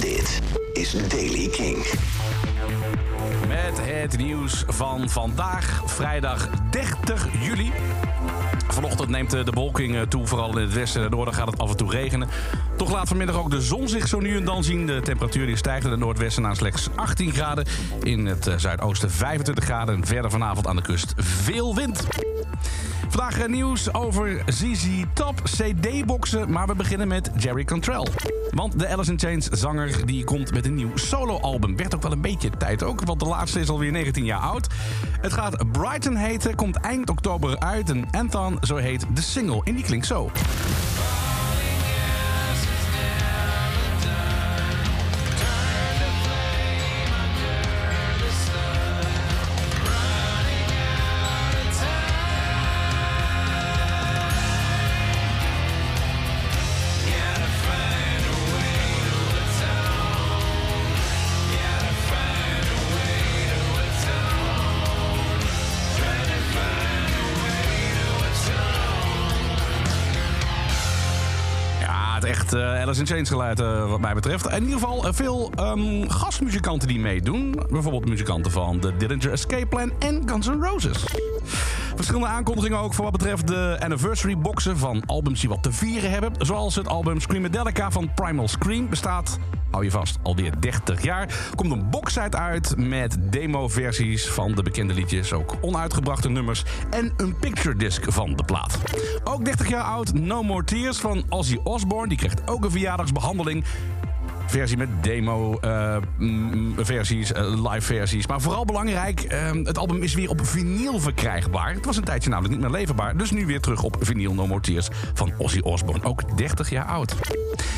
Dit is Daily King. Met het nieuws van vandaag, vrijdag 30 juli. Vanochtend neemt de bewolking eh, toe, vooral in het westen en noorden gaat het af en toe regenen. Toch laat vanmiddag ook de zon zich zo nu en dan zien. De temperatuur die stijgt in het noordwesten naar slechts 18 graden. In het eh, zuidoosten 25 graden. En verder vanavond aan de kust veel wind. Vandaag eh, nieuws over ZZ Top CD-boxen, maar we beginnen met Jerry Cantrell. Want de Alice in Chains zanger die komt met een nieuw soloalbum. Werd ook wel een beetje tijd ook, want de laatste is alweer 19 jaar oud. Het gaat Brighton heten, komt eind oktober uit. En Anton, zo heet de single. En die klinkt zo. Het echt Alice in Chains geluid eh, wat mij betreft. In ieder geval eh, veel ehm, gastmuzikanten die meedoen. Bijvoorbeeld muzikanten van de Dillinger Escape Plan en Guns N' Roses. Verschillende aankondigingen ook voor wat betreft de anniversary boxen van albums die wat te vieren hebben. Zoals het album Screamadelica van Primal Scream bestaat, hou je vast, alweer 30 jaar. Komt een boxset uit met demo-versies van de bekende liedjes, ook onuitgebrachte nummers en een picture disc van de plaat. Ook 30 jaar oud No More Tears van Ozzy Osbourne, die krijgt ook een verjaardagsbehandeling versie met demo-versies, live-versies. Maar vooral belangrijk, eh, het album is weer op vinyl verkrijgbaar. Het was een tijdje namelijk niet meer leverbaar. Dus nu weer terug op vinyl No More Tears van Ozzy Osbourne. Ook 30 jaar oud.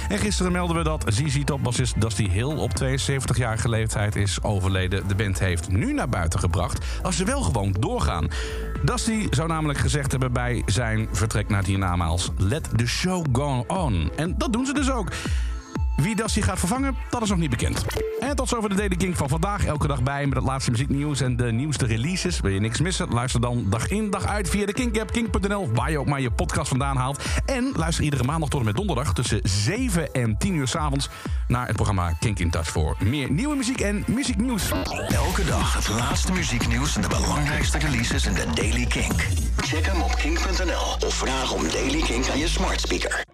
En gisteren melden we dat ZZ Top bassist Dusty Hill op 72-jarige leeftijd is overleden. De band heeft nu naar buiten gebracht als ze wel gewoon doorgaan. Dusty zou namelijk gezegd hebben bij zijn vertrek naar het hiernamaals... Let the show go on. En dat doen ze dus ook. Wie Dusty gaat vervangen, dat is nog niet bekend. En tot zover de Daily King van vandaag. Elke dag bij met het laatste muzieknieuws en de nieuwste releases. Wil je niks missen? Luister dan dag in dag uit via de Kink-app, kink.nl... waar je ook maar je podcast vandaan haalt. En luister iedere maandag tot en met donderdag... tussen 7 en 10 uur s'avonds naar het programma Kink in Touch... voor meer nieuwe muziek en muzieknieuws. Elke dag het laatste muzieknieuws en de belangrijkste releases in de Daily King. Check hem op kink.nl of vraag om Daily King aan je smart speaker.